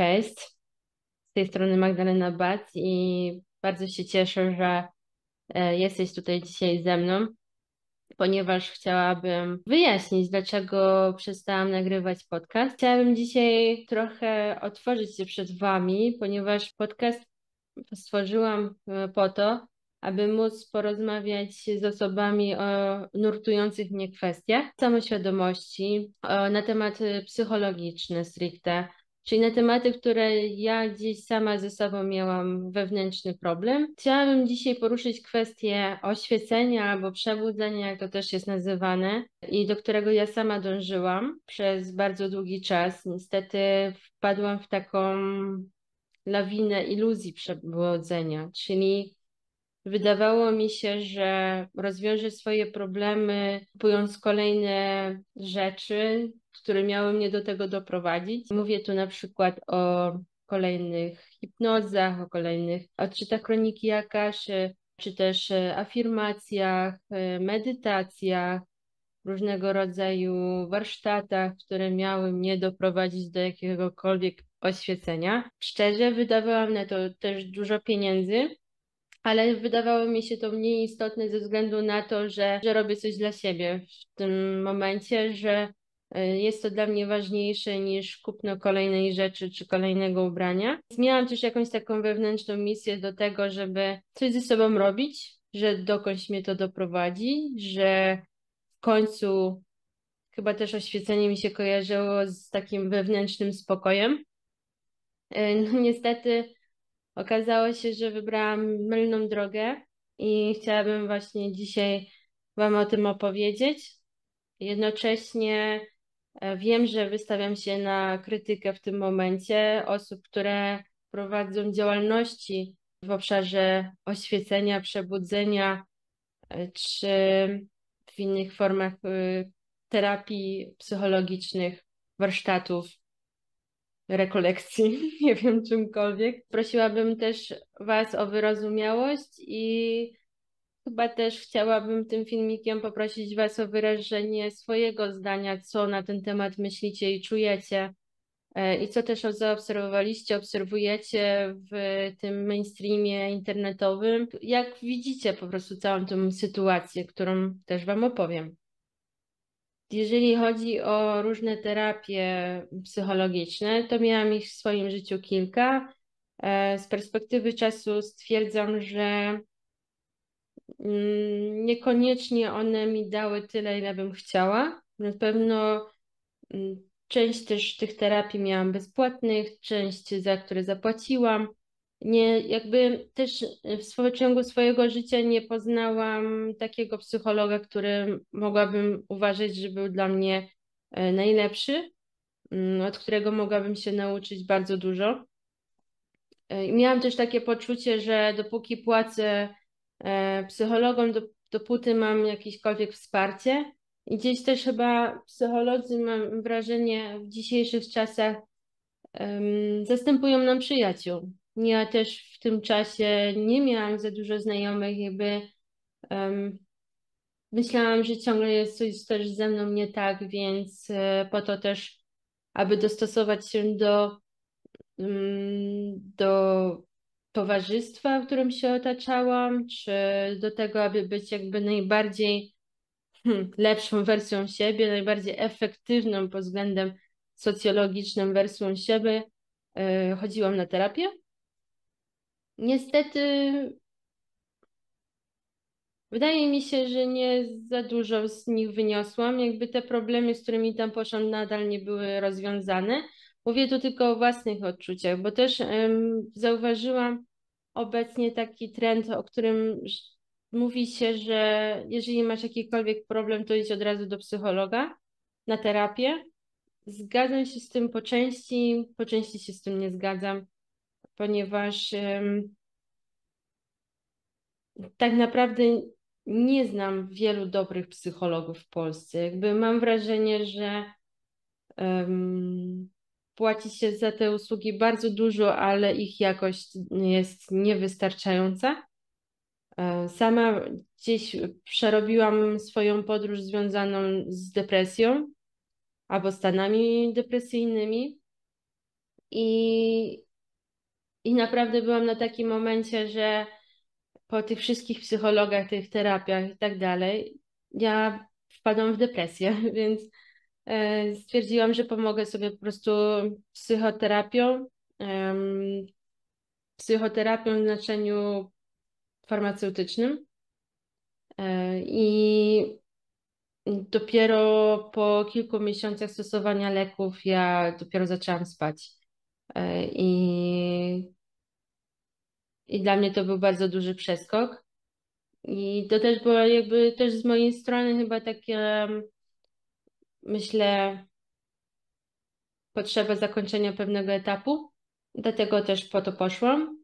Cześć, z tej strony Magdalena Bac i bardzo się cieszę, że e, jesteś tutaj dzisiaj ze mną, ponieważ chciałabym wyjaśnić, dlaczego przestałam nagrywać podcast. Chciałabym dzisiaj trochę otworzyć się przed Wami, ponieważ podcast stworzyłam e, po to, aby móc porozmawiać z osobami o nurtujących mnie kwestiach samoświadomości, na tematy psychologiczne stricte, czyli na tematy, które ja gdzieś sama ze sobą miałam wewnętrzny problem. Chciałabym dzisiaj poruszyć kwestię oświecenia albo przebudzenia, jak to też jest nazywane, i do którego ja sama dążyłam przez bardzo długi czas. Niestety wpadłam w taką lawinę iluzji przebudzenia, czyli Wydawało mi się, że rozwiążę swoje problemy, kupując kolejne rzeczy, które miały mnie do tego doprowadzić. Mówię tu na przykład o kolejnych hipnozach, o kolejnych odczytach kroniki Akaszy, czy też e, afirmacjach, e, medytacjach, różnego rodzaju warsztatach, które miały mnie doprowadzić do jakiegokolwiek oświecenia. Szczerze, wydawałam na to też dużo pieniędzy, ale wydawało mi się to mniej istotne ze względu na to, że, że robię coś dla siebie w tym momencie, że e, jest to dla mnie ważniejsze niż kupno kolejnej rzeczy czy kolejnego ubrania. Miałam też jakąś taką wewnętrzną misję do tego, żeby coś ze sobą robić, że dokądś mnie to doprowadzi, że w końcu chyba też oświecenie mi się kojarzyło z takim wewnętrznym spokojem. E, no niestety Okazało się, że wybrałam mylną drogę i chciałabym właśnie dzisiaj Wam o tym opowiedzieć. Jednocześnie e, wiem, że wystawiam się na krytykę w tym momencie osób, które prowadzą działalności w obszarze oświecenia, przebudzenia e, czy w innych formach e, terapii psychologicznych, warsztatów rekolekcji, nie wiem czymkolwiek. Prosiłabym też Was o wyrozumiałość i chyba też chciałabym tym filmikiem poprosić Was o wyrażenie swojego zdania, co na ten temat myślicie i czujecie. E, I co też zaobserwowaliście, obserwujecie w tym mainstreamie internetowym, jak widzicie po prostu całą tą sytuację, którą też Wam opowiem. Jeżeli chodzi o różne terapie psychologiczne, to miałam ich w swoim życiu kilka. E, z perspektywy czasu stwierdzam, że mm, niekoniecznie one mi dały tyle, ile bym chciała. Na pewno mm, część też tych terapii miałam bezpłatnych, część za które zapłaciłam nie, jakby też w ciągu swojego życia nie poznałam takiego psychologa, który mogłabym uważać, że był dla mnie e, najlepszy, mm, od którego mogłabym się nauczyć bardzo dużo. E, miałam też takie poczucie, że dopóki płacę e, psychologom, dopóty mam jakiekolwiek wsparcie. I gdzieś też chyba psycholodzy, mam wrażenie, w dzisiejszych czasach um, zastępują nam przyjaciół ja też w tym czasie nie miałam za dużo znajomych, jakby um, myślałam, że ciągle jest coś też ze mną nie tak, więc e, po to też, aby dostosować się do, um, do towarzystwa, w którym się otaczałam, czy do tego, aby być jakby najbardziej hmm, lepszą wersją siebie, najbardziej efektywną pod względem socjologicznym wersją siebie, e, chodziłam na terapię. Niestety wydaje mi się, że nie za dużo z nich wyniosłam. Jakby te problemy, z którymi tam poszłam, nadal nie były rozwiązane. Mówię tu tylko o własnych odczuciach, bo też um, zauważyłam obecnie taki trend, o którym mówi się, że jeżeli masz jakikolwiek problem, to idź od razu do psychologa na terapię. Zgadzam się z tym po części, po części się z tym nie zgadzam ponieważ tak naprawdę nie znam wielu dobrych psychologów w Polsce. Jakby mam wrażenie, że płaci się za te usługi bardzo dużo, ale ich jakość jest niewystarczająca. E, sama gdzieś przerobiłam swoją podróż związaną z depresją albo stanami depresyjnymi I, I naprawdę byłam na takim momencie, że po tych wszystkich psychologach, tych terapiach i tak dalej, ja wpadłam w depresję, więc e, stwierdziłam, że pomogę sobie po prostu psychoterapią. Psychoterapią w znaczeniu farmaceutycznym. E, I dopiero po kilku miesiącach stosowania leków ja dopiero zaczęłam spać. E, I, i dla mnie to był bardzo duży przeskok. I to też było jakby też z mojej strony chyba takie, myślę, potrzeba zakończenia pewnego etapu. Dlatego też po to poszłam.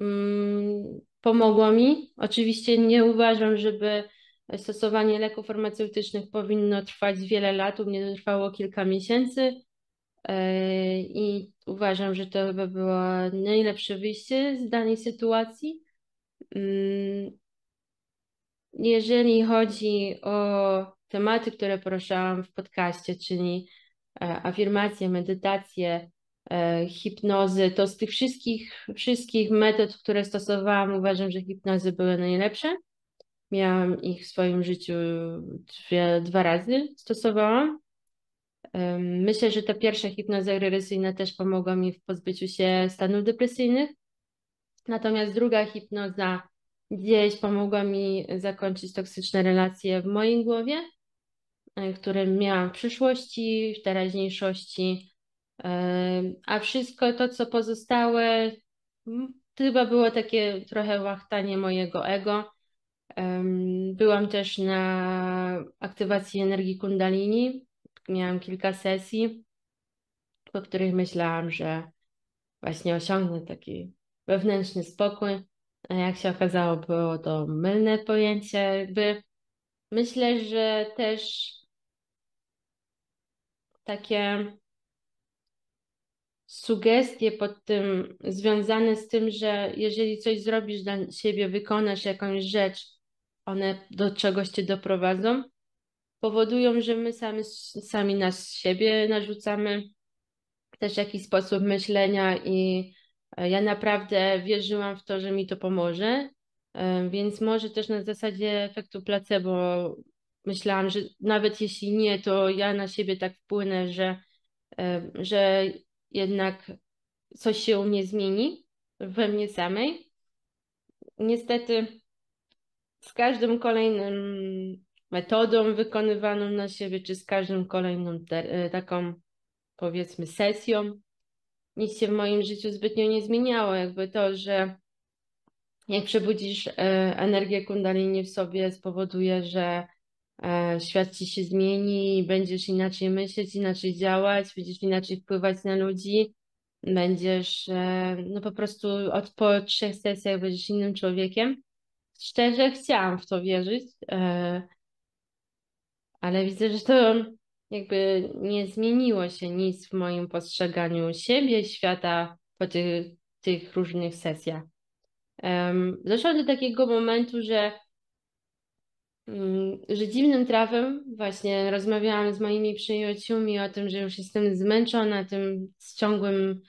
Mm, pomogło mi. Oczywiście nie uważam, żeby stosowanie leków farmaceutycznych powinno trwać wiele lat. U mnie to trwało kilka miesięcy e, i uważam, że to chyba było najlepsze wyjście z danej sytuacji. Mm, jeżeli chodzi o tematy, które poruszałam w podcaście, czyli e, afirmacje, medytacje, e, hipnozy, to z tych wszystkich, wszystkich metod, które stosowałam, uważam, że hipnozy były najlepsze. Miałam ich w swoim życiu dwie, dwa razy, stosowałam. Myślę, że ta pierwsza hipnoza regresyjna też pomogła mi w pozbyciu się stanów depresyjnych. Natomiast druga hipnoza gdzieś pomogła mi zakończyć toksyczne relacje w mojej głowie, e, które miałam w przyszłości, w teraźniejszości. A wszystko to, co pozostałe, chyba było takie trochę łachtanie mojego ego Byłam też na aktywacji energii Kundalini. Miałam kilka sesji, po których myślałam, że właśnie osiągnę taki wewnętrzny spokój. A jak się okazało, było to mylne pojęcie. Jakby myślę, że też takie sugestie pod tym związane z tym, że jeżeli coś zrobisz dla siebie, wykonasz jakąś rzecz, one do czegoś cię doprowadzą, powodują, że my sami, sami nas siebie narzucamy też jakiś sposób myślenia i e, ja naprawdę wierzyłam w to, że mi to pomoże, e, więc może też na zasadzie efektu placebo myślałam, że nawet jeśli nie, to ja na siebie tak wpłynę, że, e, że jednak coś się u mnie zmieni we mnie samej. Niestety z każdym kolejnym metodą wykonywaną na siebie, czy z każdą kolejną e, taką powiedzmy sesją, nic się w moim życiu zbytnio nie zmieniało. Jakby to, że jak przebudzisz e, energię kundalini w sobie, spowoduje, że e, świat ci się zmieni, będziesz inaczej myśleć, inaczej działać, będziesz inaczej wpływać na ludzi, będziesz no po prostu od po trzech sesjach będziesz innym człowiekiem szczerze chciałam w to wierzyć, e, ale widzę, że to jakby nie zmieniło się nic w moim postrzeganiu siebie, świata po tych, tych różnych sesjach. Doszłam do takiego momentu, że, mm, że dziwnym trafem właśnie rozmawiałam z moimi przyjaciółmi o tym, że już jestem zmęczona tym ciągłym,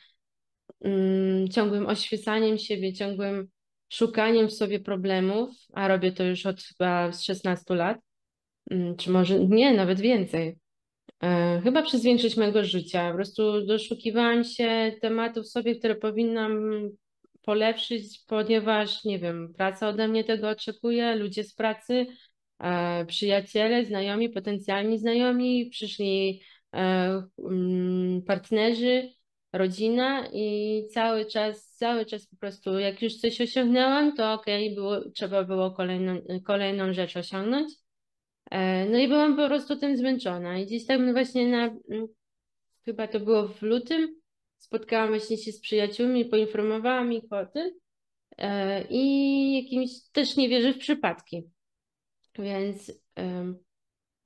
mm, ciągłym oświecaniem siebie, ciągłym szukaniem w sobie problemów, a robię to już od chyba 16 lat, czy może nie, nawet więcej. E, chyba przez większość mojego życia. Po prostu doszukiwałam się tematów sobie, które powinnam polepszyć, ponieważ, nie wiem, praca ode mnie tego oczekuje, ludzie z pracy, e, przyjaciele, znajomi, potencjalni znajomi, przyszli e, mm, partnerzy, rodzina i cały czas, cały czas po prostu, jak już coś osiągnęłam, to okej, okay, było, trzeba było kolejną, kolejną rzecz osiągnąć. E, no i byłam po prostu tym zmęczona. I gdzieś tak właśnie na, mm, chyba to było w lutym, spotkałam właśnie się z przyjaciółmi, poinformowałam ich o tym e, i jakimś też nie wierzę w przypadki. Więc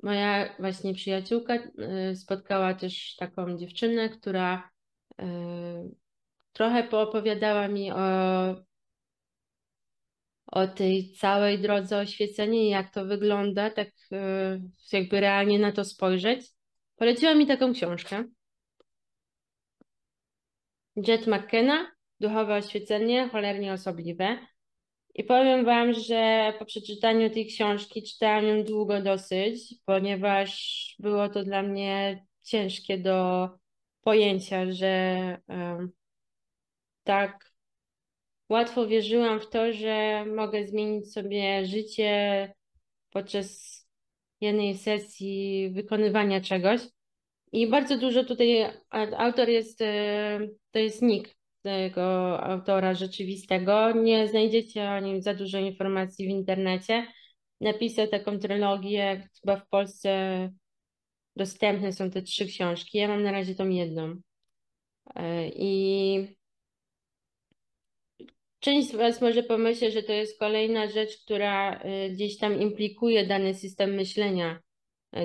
moja właśnie przyjaciółka e, spotkała też taką dziewczynę, która trochę poopowiadała mi o, o tej całej drodze oświecenia i jak to wygląda, tak e, jakby realnie na to spojrzeć. Poleciła mi taką książkę. Jet McKenna, Duchowe oświecenie, cholernie osobliwe. I powiem Wam, że po przeczytaniu tej książki czytałam ją długo dosyć, ponieważ było to dla mnie ciężkie do pojęcia, że um, tak łatwo wierzyłam w to, że mogę zmienić sobie życie podczas jednej sesji wykonywania czegoś. I bardzo dużo tutaj autor jest, e, to jest nick tego autora rzeczywistego. Nie znajdziecie o nim za dużo informacji w internecie. Napisał taką trylogię, chyba w Polsce dostępne są te trzy książki. Ja mam na razie tą jedną. E, I część z Was może pomyśleć, że to jest kolejna rzecz, która e, gdzieś tam implikuje dany system myślenia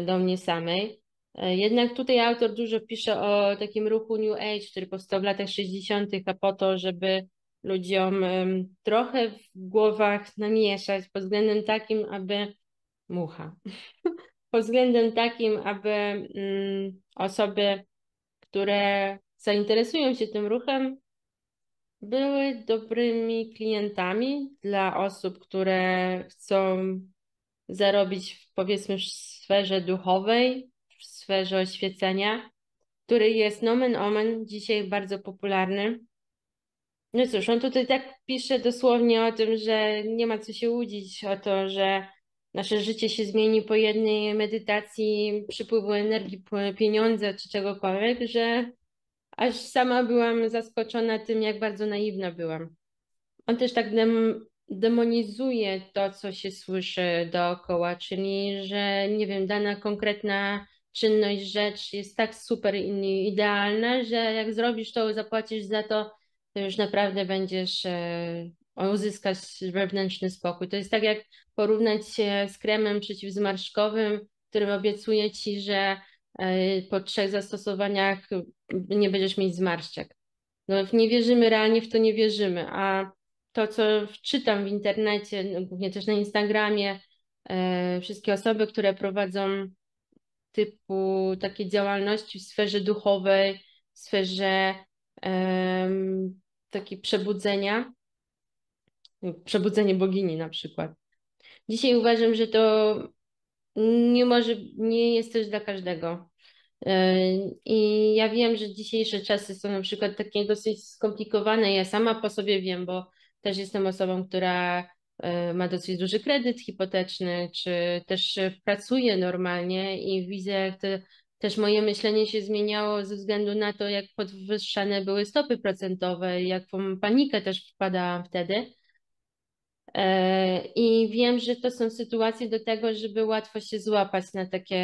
do mnie samej. E, jednak tutaj autor dużo pisze o takim ruchu New Age, który powstał w latach 60., a po to, żeby ludziom trochę w głowach namieszać pod względem takim, aby mucha. pod względem takim, aby osoby, które zainteresują się tym ruchem, były dobrymi klientami dla osób, które chcą zarobić w, powiedzmy w sferze duchowej, w sferze oświecenia, który jest nomen omen dzisiaj bardzo popularny. No cóż, on tutaj tak pisze dosłownie o tym, że nie ma co się łudzić o to, że nasze życie się zmieni po jednej medytacji, przypływu energii, pieniądze czy czegokolwiek, że aż sama byłam zaskoczona tym, jak bardzo naiwna byłam. On też tak dem demonizuje to, co się słyszy dookoła, czyli że nie wiem, dana konkretna czynność, rzecz jest tak super idealna, że jak zrobisz to, zapłacisz za to, to już naprawdę będziesz e, uzyskać wewnętrzny spokój. To jest tak jak porównać się z kremem przeciwzmarszczkowym, który obiecuje ci, że po trzech zastosowaniach nie będziesz mieć zmarszczek. No, nie wierzymy, realnie w to nie wierzymy, a to, co czytam w internecie, no, głównie też na Instagramie, e, wszystkie osoby, które prowadzą typu takie działalności w sferze duchowej, w sferze e, takiej przebudzenia, przebudzenie bogini na przykład. Dzisiaj uważam, że to nie może, nie jest też dla każdego. I ja wiem, że dzisiejsze czasy są na przykład takie dosyć skomplikowane. Ja sama po sobie wiem, bo też jestem osobą, która ma dosyć duży kredyt hipoteczny, czy też pracuje normalnie i widzę, jak to, też moje myślenie się zmieniało ze względu na to, jak podwyższane były stopy procentowe, jaką panikę też wpadałam wtedy. E, I wiem, że to są sytuacje do tego, żeby łatwo się złapać na takie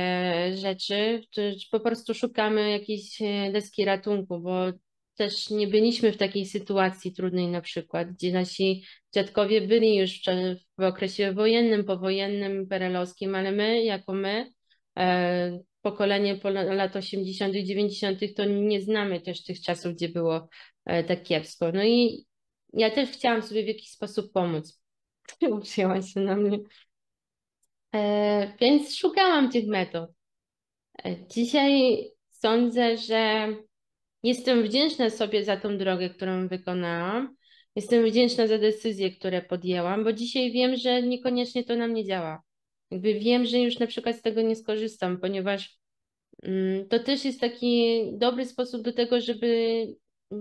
rzeczy, czy po prostu szukamy jakiejś e, deski ratunku, bo też nie byliśmy w takiej sytuacji trudnej na przykład, gdzie nasi dziadkowie byli już w, okresie wojennym, powojennym, perelowskim, ale my, jako my, e, pokolenie po lat 80., 90., to nie znamy też tych czasów, gdzie było tak kiepsko. No i ja też chciałam sobie w jakiś sposób pomóc. Uwzięłaś się na mnie. E, więc szukałam tych metod. E, dzisiaj sądzę, że jestem wdzięczna sobie za tą drogę, którą wykonałam. Jestem wdzięczna za decyzje, które podjęłam, bo dzisiaj wiem, że niekoniecznie to na mnie działa. Jakby wiem, że już na przykład z tego nie skorzystam, ponieważ mm, to też jest taki dobry sposób do tego, żeby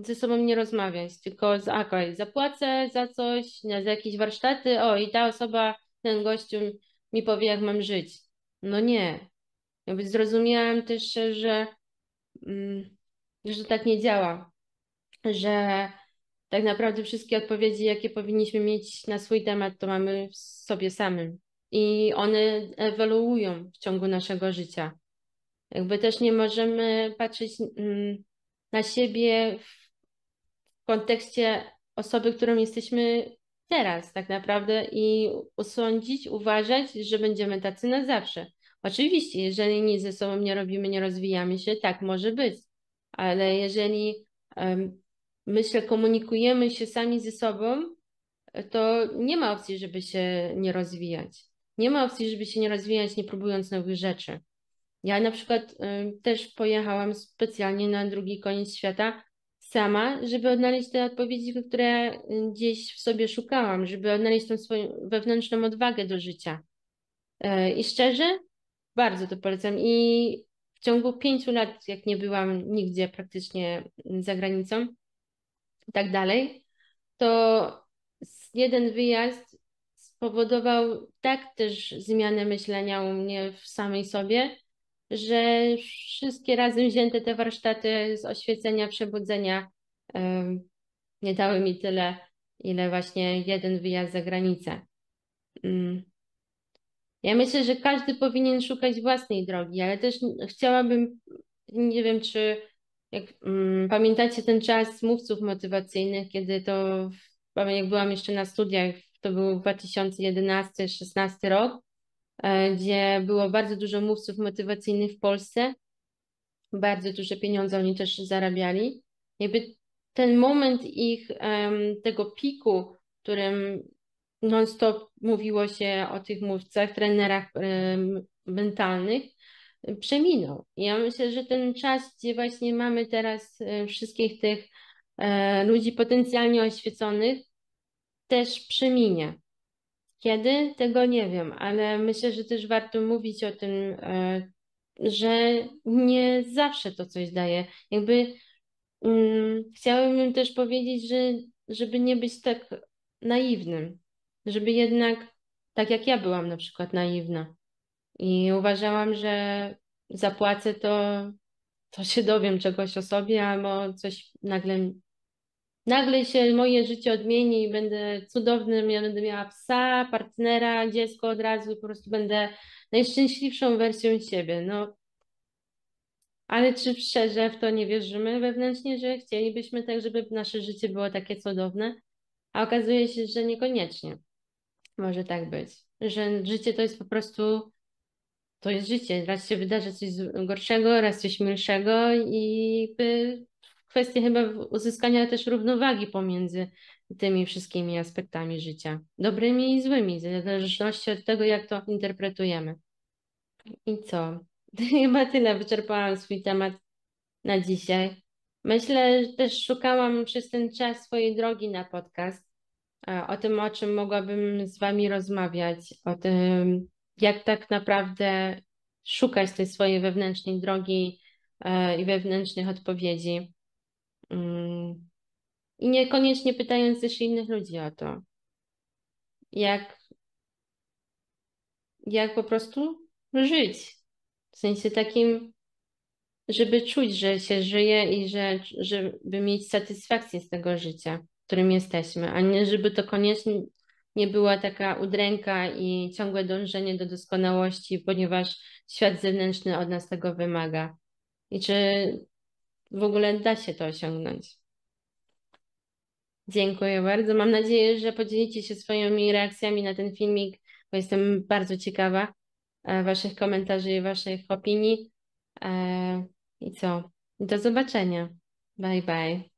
ze sobą nie rozmawiać, tylko z okej, zapłacę za coś, za jakieś warsztaty, o i ta osoba, ten gościu mi powie, jak mam żyć. No nie. Jakby zrozumiałam też, że, mm, że tak nie działa, że tak naprawdę wszystkie odpowiedzi, jakie powinniśmy mieć na swój temat, to mamy w sobie samym. I one ewoluują w ciągu naszego życia. Jakby też nie możemy patrzeć mm, na siebie w kontekście osoby, którą jesteśmy teraz tak naprawdę i usądzić, uważać, że będziemy tacy na zawsze. Oczywiście, jeżeli nic ze sobą nie robimy, nie rozwijamy się, tak może być, ale jeżeli um, myślę, komunikujemy się sami ze sobą, to nie ma opcji, żeby się nie rozwijać. Nie ma opcji, żeby się nie rozwijać, nie próbując nowych rzeczy. Ja na przykład też pojechałam specjalnie na drugi koniec świata sama, żeby odnaleźć te odpowiedzi, które gdzieś w sobie szukałam, żeby odnaleźć tą swoją wewnętrzną odwagę do życia. E, I szczerze, bardzo to polecam. I w ciągu pięciu lat, jak nie byłam nigdzie praktycznie za granicą i tak dalej, to jeden wyjazd spowodował tak też zmianę myślenia u mnie w samej sobie, że wszystkie razem wzięte te warsztaty z oświecenia, przebudzenia nie dały mi tyle, ile właśnie jeden wyjazd za granicę. Mm. Ja myślę, że każdy powinien szukać własnej drogi, ale też chciałabym, nie wiem, czy jak, um, pamiętacie ten czas mówców motywacyjnych, kiedy to, jak byłam jeszcze na studiach, to był 2011-16 rok, gdzie było bardzo dużo mówców motywacyjnych w Polsce, bardzo duże pieniądze oni też zarabiali. Jakby ten moment ich, tego piku, którym non-stop mówiło się o tych mówcach, trenerach mentalnych, przeminął. Ja myślę, że ten czas, gdzie właśnie mamy teraz e, wszystkich tych e, ludzi potencjalnie oświeconych, też przeminie. Kiedy? Tego nie wiem, ale myślę, że też warto mówić o tym, e, że nie zawsze to coś daje. Jakby um, chciałabym też powiedzieć, że żeby nie być tak naiwnym, żeby jednak, tak jak ja byłam na przykład naiwna i uważałam, że zapłacę to, to się dowiem czegoś o sobie, albo coś nagle, nagle się moje życie odmieni i będę cudownym, ja będę miała psa, partnera, dziecko od razu, po prostu będę najszczęśliwszą wersją siebie. No, ale czy szczerze w to nie wierzymy wewnętrznie, że chcielibyśmy tak, żeby nasze życie było takie cudowne? A okazuje się, że niekoniecznie może tak być. Że życie to jest po prostu, to jest życie. Raz się wydarzy coś gorszego, raz coś milszego i kwestia chyba uzyskania też równowagi pomiędzy tymi wszystkimi aspektami życia, dobrymi i złymi, w zależności od tego, jak to interpretujemy. I co? Chyba tyle, wyczerpałam swój temat na dzisiaj. Myślę, że też szukałam przez ten czas swojej drogi na podcast, o tym, o czym mogłabym z Wami rozmawiać, o tym, jak tak naprawdę szukać tej swojej wewnętrznej drogi e, i wewnętrznych odpowiedzi. Mm. I niekoniecznie pytając też innych ludzi o to, jak, jak po prostu żyć w sensie takim, żeby czuć, że się żyje i że, żeby mieć satysfakcję z tego życia, w którym jesteśmy, a nie żeby to koniecznie nie była taka udręka i ciągłe dążenie do doskonałości, ponieważ świat zewnętrzny od nas tego wymaga. I czy w ogóle da się to osiągnąć? Dziękuję bardzo. Mam nadzieję, że podzielicie się swoimi reakcjami na ten filmik, bo jestem bardzo ciekawa. E, waszych komentarzy i Waszych opinii. E, I co? Do zobaczenia. Bye bye.